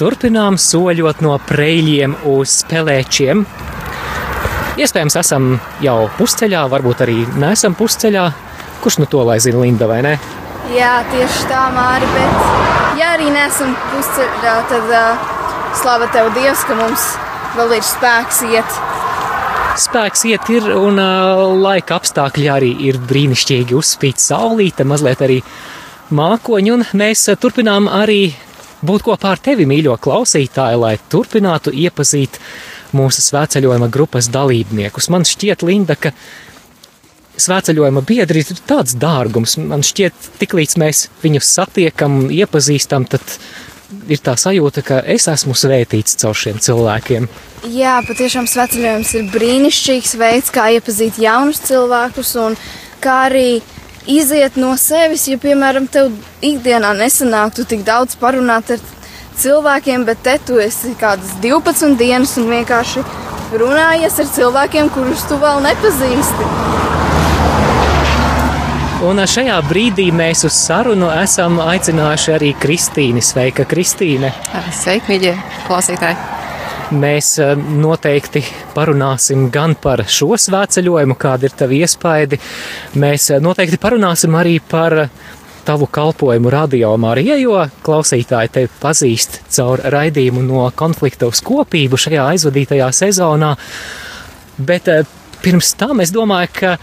turpinām soļot no preļiem uz spēlēčiem. Iespējams, esam jau pusceļā, varbūt arī nesam pusceļā. Kurš nu to lai zina, Linda, vai ne? Jā, tieši tā, Māri, bet ja arī nesam pusceļā, tad uh, slava tev Dievs, ka mums vēl ir spēks iet. Spēks iet ir, un uh, laika apstākļi arī ir brīnišķīgi. Uzspīd saulīte, mazliet arī mākoņi, un mēs turpinām arī būt kopā ar tevi, mīļo klausītāju, lai turpinātu iepazīt mūsu svētceļojuma grupas dalībniekus. Man šķiet, Linda, ka svētceļojuma biedri ir tāds dārgums. Man šķiet, tiklīdz mēs viņus satiekam, iepazīstam, tad ir tā sajūta, ka es esmu svētīts caur šiem cilvēkiem. Jā, patiešām sveceļojums ir brīnišķīgs veids, kā iepazīt jaunus cilvēkus un kā arī iziet no sevis. Ja, piemēram, tev ikdienā nesanāktu tik daudz parunāt ar cilvēkiem, bet te tu esi kādas 12 dienas un vienkārši runājies ar cilvēkiem, kurus tu vēl nepazīsti. Un šajā brīdī mēs uz sarunu esam aicinājuši arī Kristīnu. Sveika, Kristīne! Sveiki, mīļie klausītāji! Mēs eh, noteikti parunāsim gan par šo svētceļojumu, kāda ir tava iespaidi. Mēs eh, noteikti parunāsim arī par tavu kalpojumu radio Marija, jo klausītāji tevi pazīst caur raidījumu no konflikta uz kopību šajā aizvadītajā sezonā. Bet eh, pirms tam es domāju, ka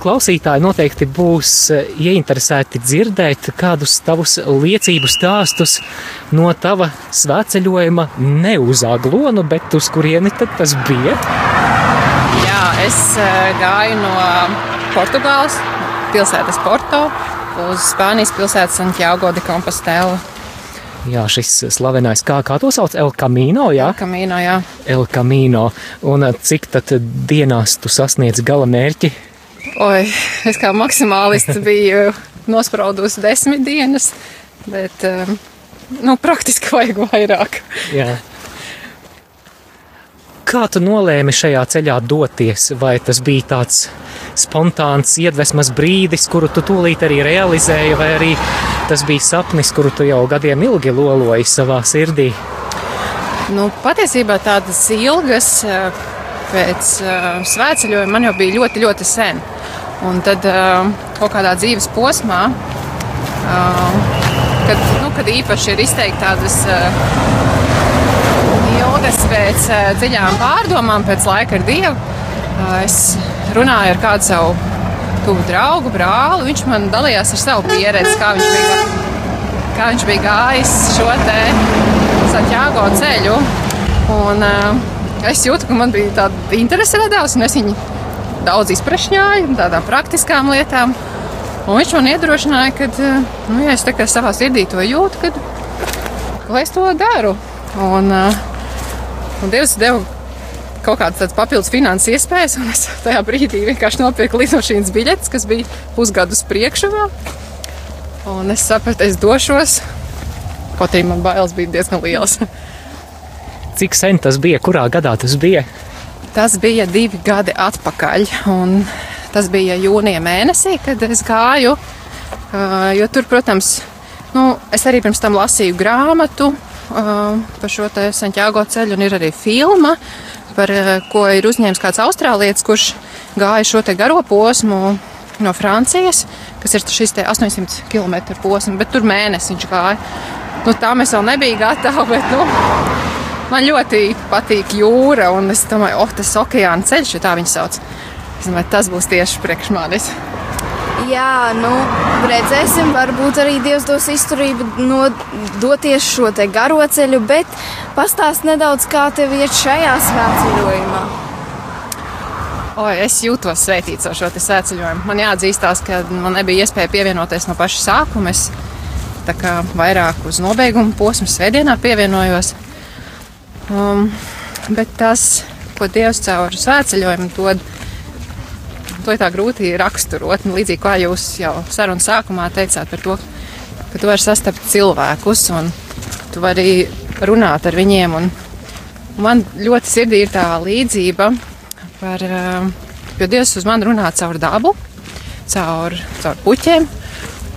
klausītāji noteikti būs eh, ieinteresēti dzirdēt kādus tavus liecību stāstus no tava svētceļojuma ne uz Aglonu, bet uz kurieni tad tas bija? Jā, es eh, gāju no Portugāles pilsētas Porto uz Spānijas pilsētu Santiago de Compostela. Jā, šis slavenais, kā, kā to sauc, El Camino, jā? El Camino, jā. El Camino. Un eh, cik tad dienās tu sasniedz gala mērķi? Oi, es kā maksimālists biju nospraudusi desmit dienas, bet um, nu, praktiski vajag vairāk. Jā. Kā tu nolēmi šajā ceļā doties? Vai tas bija tāds spontāns iedvesmas brīdis, kuru tu tūlīt arī realizēji, vai arī tas bija sapnis, kuru tu jau gadiem ilgi loloji savā sirdī? Nu, patiesībā tādas ilgas uh, pēc uh, svētceļojuma man jau bija ļoti, ļoti sen. Un tad uh, kaut kādā dzīves posmā, uh, kad, nu, kad īpaši ir izteikti tādas uh, ilgas pēc dziļām pārdomām, pēc laika ar Dievu, es runāju ar kādu savu tuvu draugu, brāli. Viņš man dalījās ar savu pieredzi, kā viņš bija, kā viņš bija gājis šo te Santiago ceļu. Un, es jūtu, ka man bija tāda interese radās, un es viņu daudz izprašņāju tādām praktiskām lietām. Un viņš man iedrošināja, ka, nu, ja es savā sirdī to jūtu, tad lai es to daru. Un, un Dievs deva kaut kādas papildus finanses iespējas, un es tajā brīdī vienkārši nopirku lidmašīnas biļetes, kas bija pusgadus priekšā. Un es sapratu, es došos, kaut arī man bailes bija diezgan lielas. Cik sen tas bija? Kurā gadā tas bija? Tas bija divi gadi atpakaļ. Tas bija jūnija mēnesī, kad es gāju. Jo tur, protams, nu, es arī pirms tam lasīju grāmatu par šo Santiago ceļu, un ir arī filma, par ko ir uzņēmis kāds austrālietis, kurš gāja šo garo posmu no Francijas, kas ir šis 800 km posms, bet tur mēnesis viņš gāja. Nu, tā mēs vēl nebijām gatavi, bet nu, Man ļoti patīk jūra, un es domāju, oh, tas okeāna ceļš, ja tā viņa sauc. Es domāju, tas būs tieši priekš manis. Jā, nu, redzēsim, varbūt arī Dievs dos izturību no doties šo te garo ceļu, bet pastāst nedaudz, kā tev iet šajā svētceļojumā. O, es jūtos svētīts ar šo svētceļojumu. Man jāatzīstās, ka man nebija iespēja pievienoties no paša sākuma. Es vairāk uz nobeigumu posmu svētdienā pievienojos. Um, bet tas, ko Dievs caur svētceļojumu dod, to ir tā grūti raksturot. Nu, līdzīgi kā jūs jau sarunas sākumā teicāt par to, ka tu vari sastapt cilvēkus un tu vari runāt ar viņiem. Un, man ļoti sirdī ir tā līdzība par, um, jo Dievs uz mani runā caur dabu, caur, caur puķiem.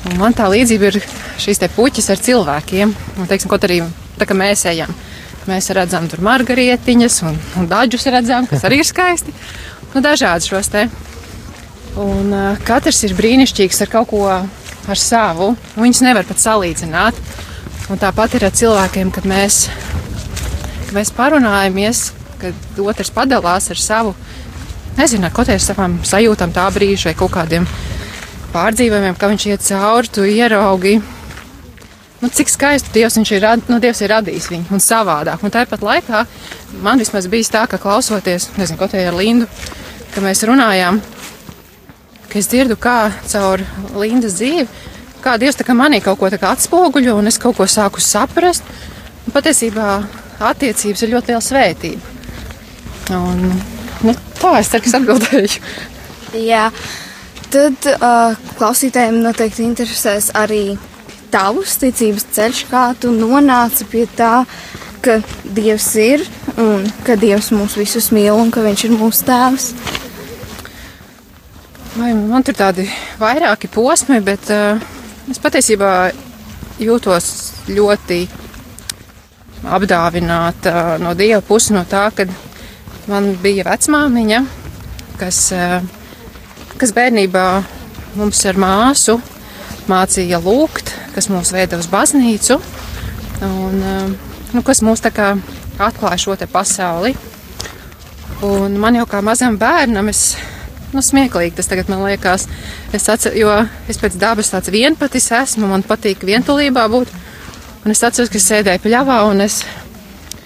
Un man tā līdzība ir šīs puķis ar cilvēkiem. Un, teiksim, kaut arī tā kā mēs ejam. Mēs redzam tur margarietiņas un, un daļus redzam, kas arī ir skaisti. Nu, dažādi šos te. Un uh, katrs ir brīnišķīgs ar kaut ko ar savu. Viņus nevar pat salīdzināt. Un tāpat ir ar cilvēkiem, kad mēs, kad mēs parunājamies, kad otrs padalās ar savu, nezinu, kaut kādiem savām sajūtām tā brīža vai kaut kādiem pārdzīvojumiem, ka viņš iet cauri, tu ieraugi. Nu, cik skaisti Dievs, ir, rad, nu, Dievs ir radījis viņu un savādāk. Un tāpat laikā man vismaz bija tā, ka klausoties, nezinu, ko te ar Lindu, ka mēs runājām, ka es dzirdu, kā caur Lindas dzīvi, kā Dievs manī kaut ko atspoguļo, un es kaut ko sāku saprast. Un patiesībā attiecības ir ļoti liela svētība. Un, nu, tā es ceru, ka es atbildēju. Jā, tad uh, klausītājiem noteikti interesēs arī tavs ticības ceļš, kā tu nonāci pie tā, ka Dievs ir un ka Dievs mūs visus mīl un ka Viņš ir mūsu tēvs. Vai man tur tādi vairāki posmi, bet uh, es patiesībā jūtos ļoti apdāvināta no Dieva puses, no tā, ka man bija vecmāmiņa, kas, uh, kas bērnībā mums ar māsu mācīja lūgt, kas mūs veda uz baznīcu, un uh, nu, kas mūs tā kā atklāja šo te pasauli. Un man jau kā mazam bērnam, es nu, smieklīgi tas tagad man liekas. Es atceros, jo es pēc dabas tāds vienpatis esmu, man patīk vientulībā būt. Un es atceros, ka es sēdēju pļavā un es,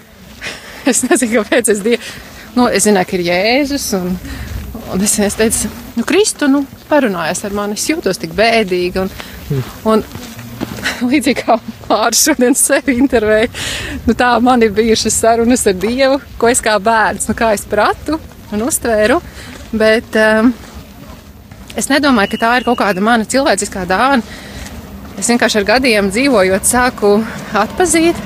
es nezinu, kāpēc es dievu, nu, es zināju, ka ir Jēzus un, un es, es teicu, nu, Kristu, nu, parunājies ar mani, es jūtos tik bēdīgi un, un līdzīgi kā Mārcis šodien sevi intervēja, nu, tā man ir bijušas sarunas ar Dievu, ko es kā bērns, nu, kā es pratu un uztvēru. Bet um, es nedomāju, ka tā ir kaut kāda mana cilvēciskā dāvana. Es vienkārši ar gadiem dzīvojot, sāku atpazīt,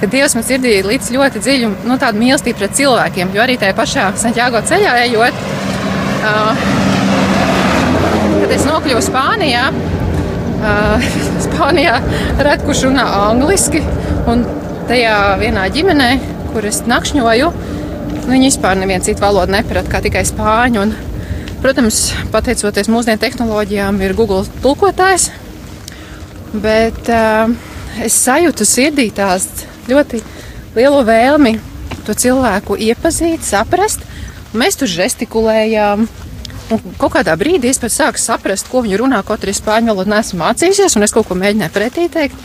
ka Dievs man sirdī ir līdz ļoti dziļu nu, tādu mīlestību pret cilvēkiem. Jo arī tajā pašā Santiago ceļā ejot, uh, kad es nokļuvu Spānijā, uh, Spānijā red kurš runā angliski, un tajā vienā ģimenē, kur es nakšņoju, Viņi vispār nevienu citu valodu neprat, kā tikai spāņu. Un, protams, pateicoties mūsdienu tehnoloģijām, ir Google tulkotājs. Bet uh, es sajūtu sirdī tās ļoti lielu vēlmi to cilvēku iepazīt, saprast. Mēs tur žestikulējām. Un kaut kādā brīdī es pēc sāku saprast, ko viņi runā, kaut arī spāņu valodu nesmu mācījusies, un es kaut ko mēģināju pretī teikt.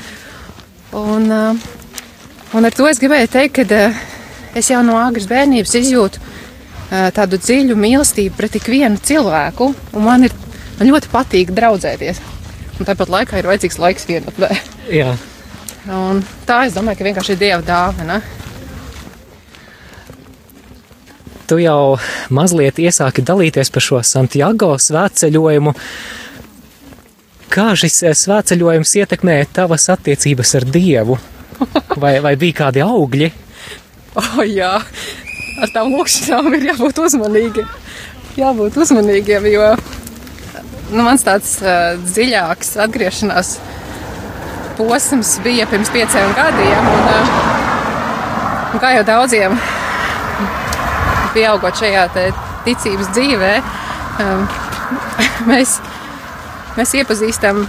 Un, uh, un ar to es gribēju teikt, ka uh, es jau no agras bērnības izjūtu uh, tādu dziļu mīlestību pret ikvienu cilvēku, un man, ir, man ļoti patīk draudzēties. Un tāpat laikā ir vajadzīgs laiks vienotnē. Tā es domāju, ka vienkārši ir dieva dāvana. Tu jau mazliet iesāki dalīties par šo Santiago svētceļojumu. Kā šis svētceļojums ietekmēja tavas attiecības ar Dievu? Vai, vai bija kādi augļi? Oh, jā, ar tām lūkšanām ir jābūt uzmanīgiem. Jābūt uzmanīgiem, jo nu, mans tāds uh, dziļāks atgriešanās posms bija pirms pieciem gadiem. Un, uh, un kā jau daudziem pieaugot šajā ticības dzīvē, um, mēs, mēs iepazīstam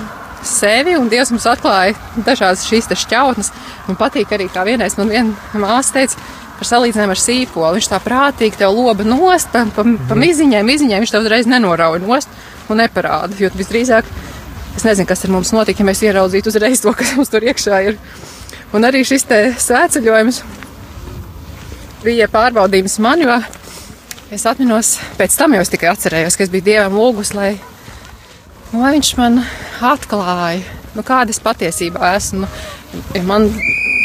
sevi, un Dievs mums atklāja dažādas šīs šķautnes. Man patīk arī, kā vienreiz man viena māsa teica, par salīdzinājumu ar sīpolu. Viņš tā prātīgi tev loba nost, pa, pa, pa miziņiem, miziņiem viņš tev uzreiz nenorauj nost un neparāda. Jo visdrīzāk, es nezinu, kas ar mums notika, ja mēs ieraudzītu uzreiz to, kas mums tur iekšā ir. Un arī šis te svētceļojums bija pārbaudījums man, jo es atminos, pēc tam jau es tikai atcerējos, ka es biju Dievam lūgus, lai, lai viņš man atklāja, nu, kāda es patiesībā esmu. Ja man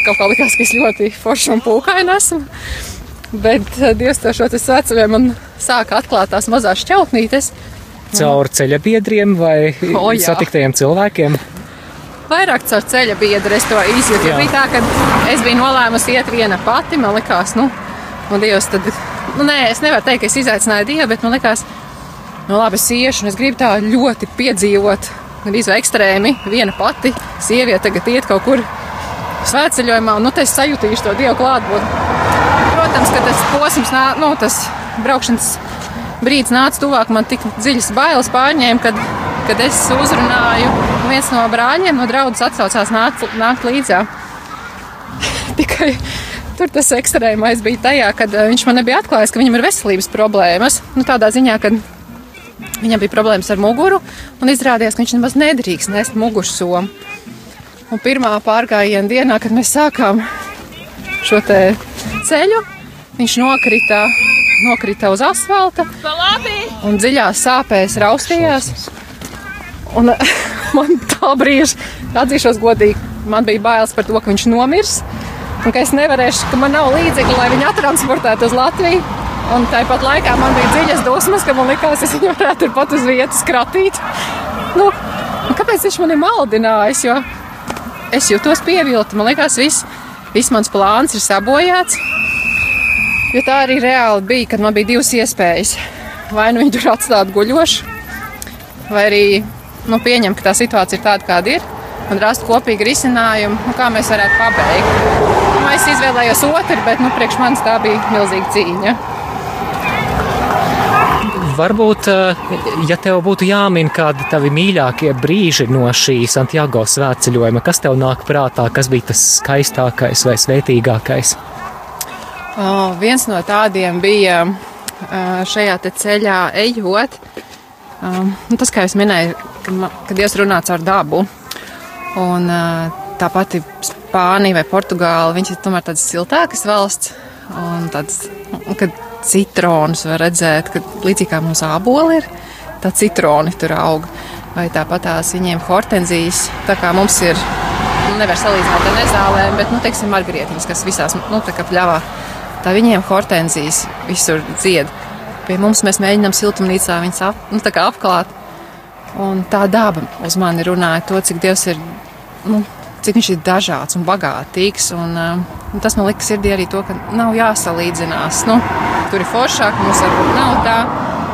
kaut kā likās, ka es ļoti forši un pūkaini esmu. Bet eh, Dievs to šo svētceļojumu man sāka atklāt tās mazās šķautnītes. Caur ceļa biedriem vai O, jā. satiktajiem cilvēkiem? Vairāk caur ceļa biedru es to izjūtu. Bija tā, ka es biju nolēmusi iet viena pati. Man likās, nu, un Dievs tad, nu, nē, es nevaru teikt, ka es izaicināju Dievu, bet man likās, nu, labi, es iešu un es gribu tā ļoti piedzīvot, gan izvēl ekstrēmi, viena pati sieviete tagad iet kaut kur svētceļojumā, un nu, es sajutīšu to Dievu klātbūtni. Protams, ka tas posms, nā, nu, tas braukšanas brīdis nāca tuvāk, man tik dziļas bailes pārņēma, kad, kad es uzrunāju, un viens no brāļiem no draudzes atsaucās nākt, nākt līdzā. Tikai tur tas ekstrēmais bija tajā, kad eh, viņš man nebija atklājis, ka viņam ir veselības problēmas. Nu, tādā ziņā, ka viņam bija problēmas ar muguru, un izrādījās, ka viņš nemaz nedrīkst nest mugursomu. Un pirmā pārgājiena dienā, kad mēs sākām šo ceļu, viņš nokrita, nokrita uz asfalta un dziļās sāpēs raustījās. Un man tā brīža, atzīšos godīgi, man bija bailes par to, ka viņš nomirs un ka es nevarēšu, ka man nav līdzekļu, lai viņu attransportētu uz Latviju. Un tāpat laikā man bija dziļas dusmas, ka man likās, es viņu varētu turpat uz vietas kratīt. Nu, kāpēc viņš man ir maldinājis? Jo es jūtos pievilta. Man liekas, viss, viss mans plāns ir sabojāts. Jo tā arī reāli bija, kad man bija divas iespējas. Vai nu viņu tur atstāt guļošu, vai arī nu, pieņemt, ka tā situācija ir tāda, kāda ir, un rast kopīgu risinājumu, nu, kā mēs varētu pabeigt. Nu, es izvēlējos otru, bet nu, priekš manis tā bija milzīga cīņa. Varbūt, ja tev būtu jāmin kādi tavi mīļākie brīži no šī Santiago svētceļojuma, kas tev nāk prātā, kas bija tas skaistākais vai svētīgākais? Oh, viens no tādiem bija šajā ceļā ejot. Um, tas, kā jau minēju, kad, kad Dievs runā caur dabu, un tā pati Spānija vai Portugāla, viņas ir tomēr tādas siltākas valsts, un tādas, kad citronus var redzēt, ka līdzīgi kā mums āboli ir, tā citroni tur aug. Vai tāpat tās viņiem hortenzijas, tā kā mums ir, nu, nevar salīdzināt ar nezālēm, bet, nu, teiksim, margarietiņas, kas visās, nu, tā kā pļavā, tā viņiem hortenzijas visur dzied. Pie mums mēs mēģinām siltumnīcā viņas ap, nu, apklāt. Un tā daba uz mani runāja to, cik Dievs ir, nu, cik viņš ir dažāds un bagātīgs. Un, un tas man liekas sirdī arī to, ka nav jāsalīdzinās. Nu, tur ir foršāk, mums varbūt nav tā.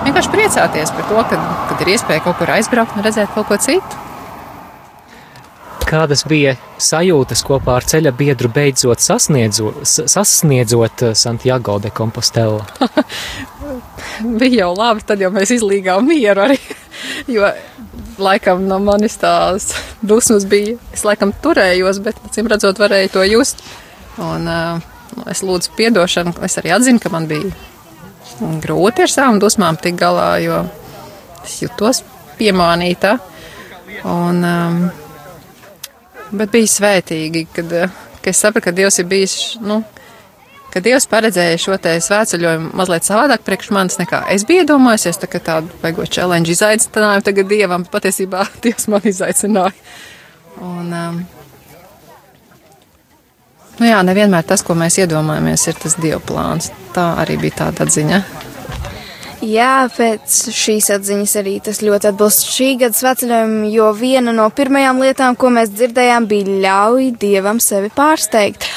Vienkārši priecāties par to, ka, kad ir iespēja kaut kur aizbraukt un redzēt kaut ko citu. Kādas bija sajūtas kopā ar ceļa biedru beidzot sasniedzot, sasniedzot eh, Santiago de Compostela? bija jau labi, tad jau mēs izlīgām mieru arī. Jo laikam no manis tās dusmas bija. Es laikam turējos, bet, cim redzot, varēju to just. Un, uh, es lūdzu piedošanu. Es arī atzinu, ka man bija grūti ar savām dusmām tik galā, jo es jutos piemānīta. Un, um, bet bija svētīgi, kad, kad es sapratu, ka Dievs ir bijis, nu, ka Dievs paredzēja šo te svētceļojumu mazliet savādāk priekš manis nekā es biju iedomājusies, tā kā tādu beigot challenge izaicinājumu tagad Dievam, patiesībā Dievs man izaicināja. Un, um, Nu jā, nevienmēr tas, ko mēs iedomājamies, ir tas Dieva plāns. Tā arī bija tāda atziņa. Jā, pēc šīs atziņas arī tas ļoti atbilst šī gada sveceļojumam, jo viena no pirmajām lietām, ko mēs dzirdējām, bija ļauj Dievam sevi pārsteigt.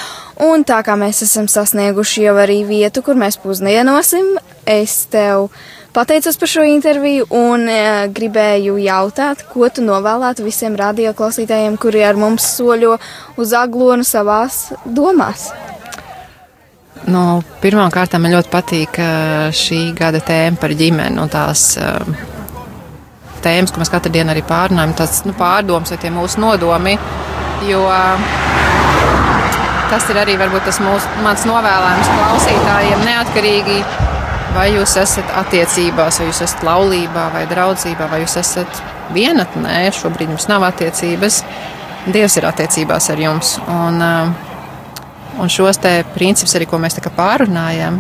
Un tā kā mēs esam sasnieguši jau arī vietu, kur mēs pusdienosim, es tev pateicos par šo interviju un e, gribēju jautāt, ko tu novēlētu visiem radioklausītājiem, kuri ar mums soļo uz aglonu savās domās. Nu, Pirmkārt, man ļoti patīk e, šī gada tēma par ģimeni un tās uh, tēmas, ko mēs katru dienu arī pārunājam, tas nu, pārdoms vai tie mūsu nodomi. Jo tas ir arī varbūt tas mūsu, mans novēlējums klausītājiem neatkarīgi vai jūs esat attiecībās, vai jūs esat laulībā, vai draudzībā, vai jūs esat vienatnē, šobrīd jums nav attiecības. Dievs ir attiecībās ar jums. Un, uh, un šos te principus arī, ko mēs tā kā pārunājam,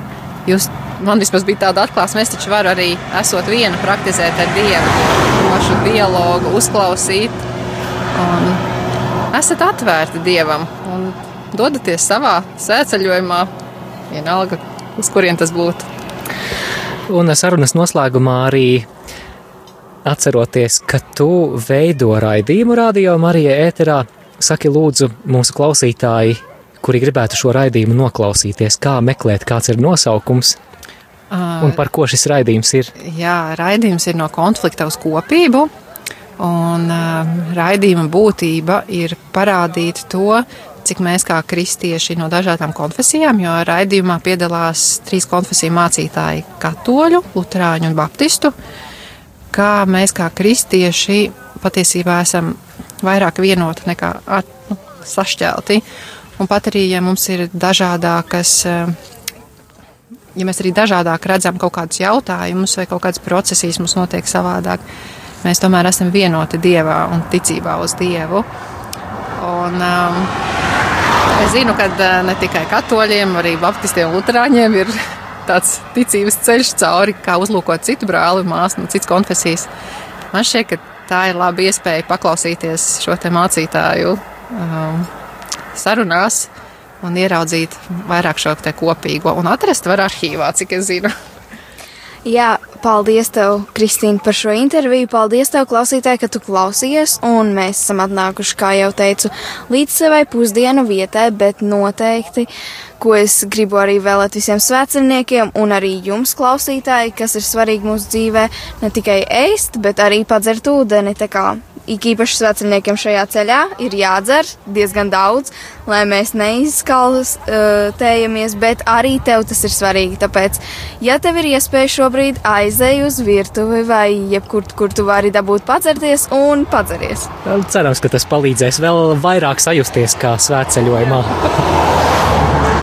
jūs, man vismaz bija tāda atklāsme, es taču varu arī, esot viena, praktizēt ar Dievu, šo dialogu, uzklausīt. Un esat atvērti Dievam un dodaties savā sēceļojumā, vienalga, uz kurien tas būtu. Un sarunas noslēgumā arī atceroties, ka tu veido raidījumu radio Marija ēterā, saki lūdzu mūsu klausītāji, kuri gribētu šo raidījumu noklausīties, kā meklēt, kāds ir nosaukums un par ko šis raidījums ir. Jā, raidījums ir no konflikta uz kopību. Un uh, raidījuma būtība ir parādīt to, cik mēs kā kristieši no dažādām konfesijām, jo raidījumā piedalās trīs konfesiju mācītāji - katoļu, luterāņu un baptistu, kā mēs kā kristieši patiesībā esam vairāk vienoti nekā at, nu, sašķelti. Un pat arī, ja mums ir dažādākas, ja mēs arī dažādāk redzam kaut kādus jautājumus vai kaut kādas procesijas mums notiek savādāk, mēs tomēr esam vienoti Dievā un ticībā uz Dievu. Un, um, es zinu, ka uh, ne tikai katoļiem, arī baptistiem un luterāņiem ir tāds ticības ceļš cauri, kā uzlūkot citu brāli un māsu no citas konfesijas. Man šķiet, ka tā ir laba iespēja paklausīties šo mācītāju um, sarunās un ieraudzīt vairāk šo kopīgo un atrast var arhīvā, cik es zinu. Jā, paldies tev, Kristīne, par šo interviju. Paldies tev, klausītāji, ka tu klausies. Un mēs esam atnākuši, kā jau teicu, līdz savai pusdienu vietai, bet noteikti, ko es gribu arī vēlēt visiem svētceļniekiem un arī jums, klausītāji, kas ir svarīgi mūsu dzīvē, ne tikai ēst, bet arī padzert ūdeni. Tā kā ik īpaši sveceļniekiem šajā ceļā ir jādzer diezgan daudz, lai mēs neizskaltējamies, bet arī tev tas ir svarīgi. Tāpēc, ja tev ir iespēja šobrīd aizēj uz virtuvi vai jebkur, kur tu vari dabūt padzerties un padzeries. Cerams, ka tas palīdzēs vēl vairāk sajusties kā svētceļojumā.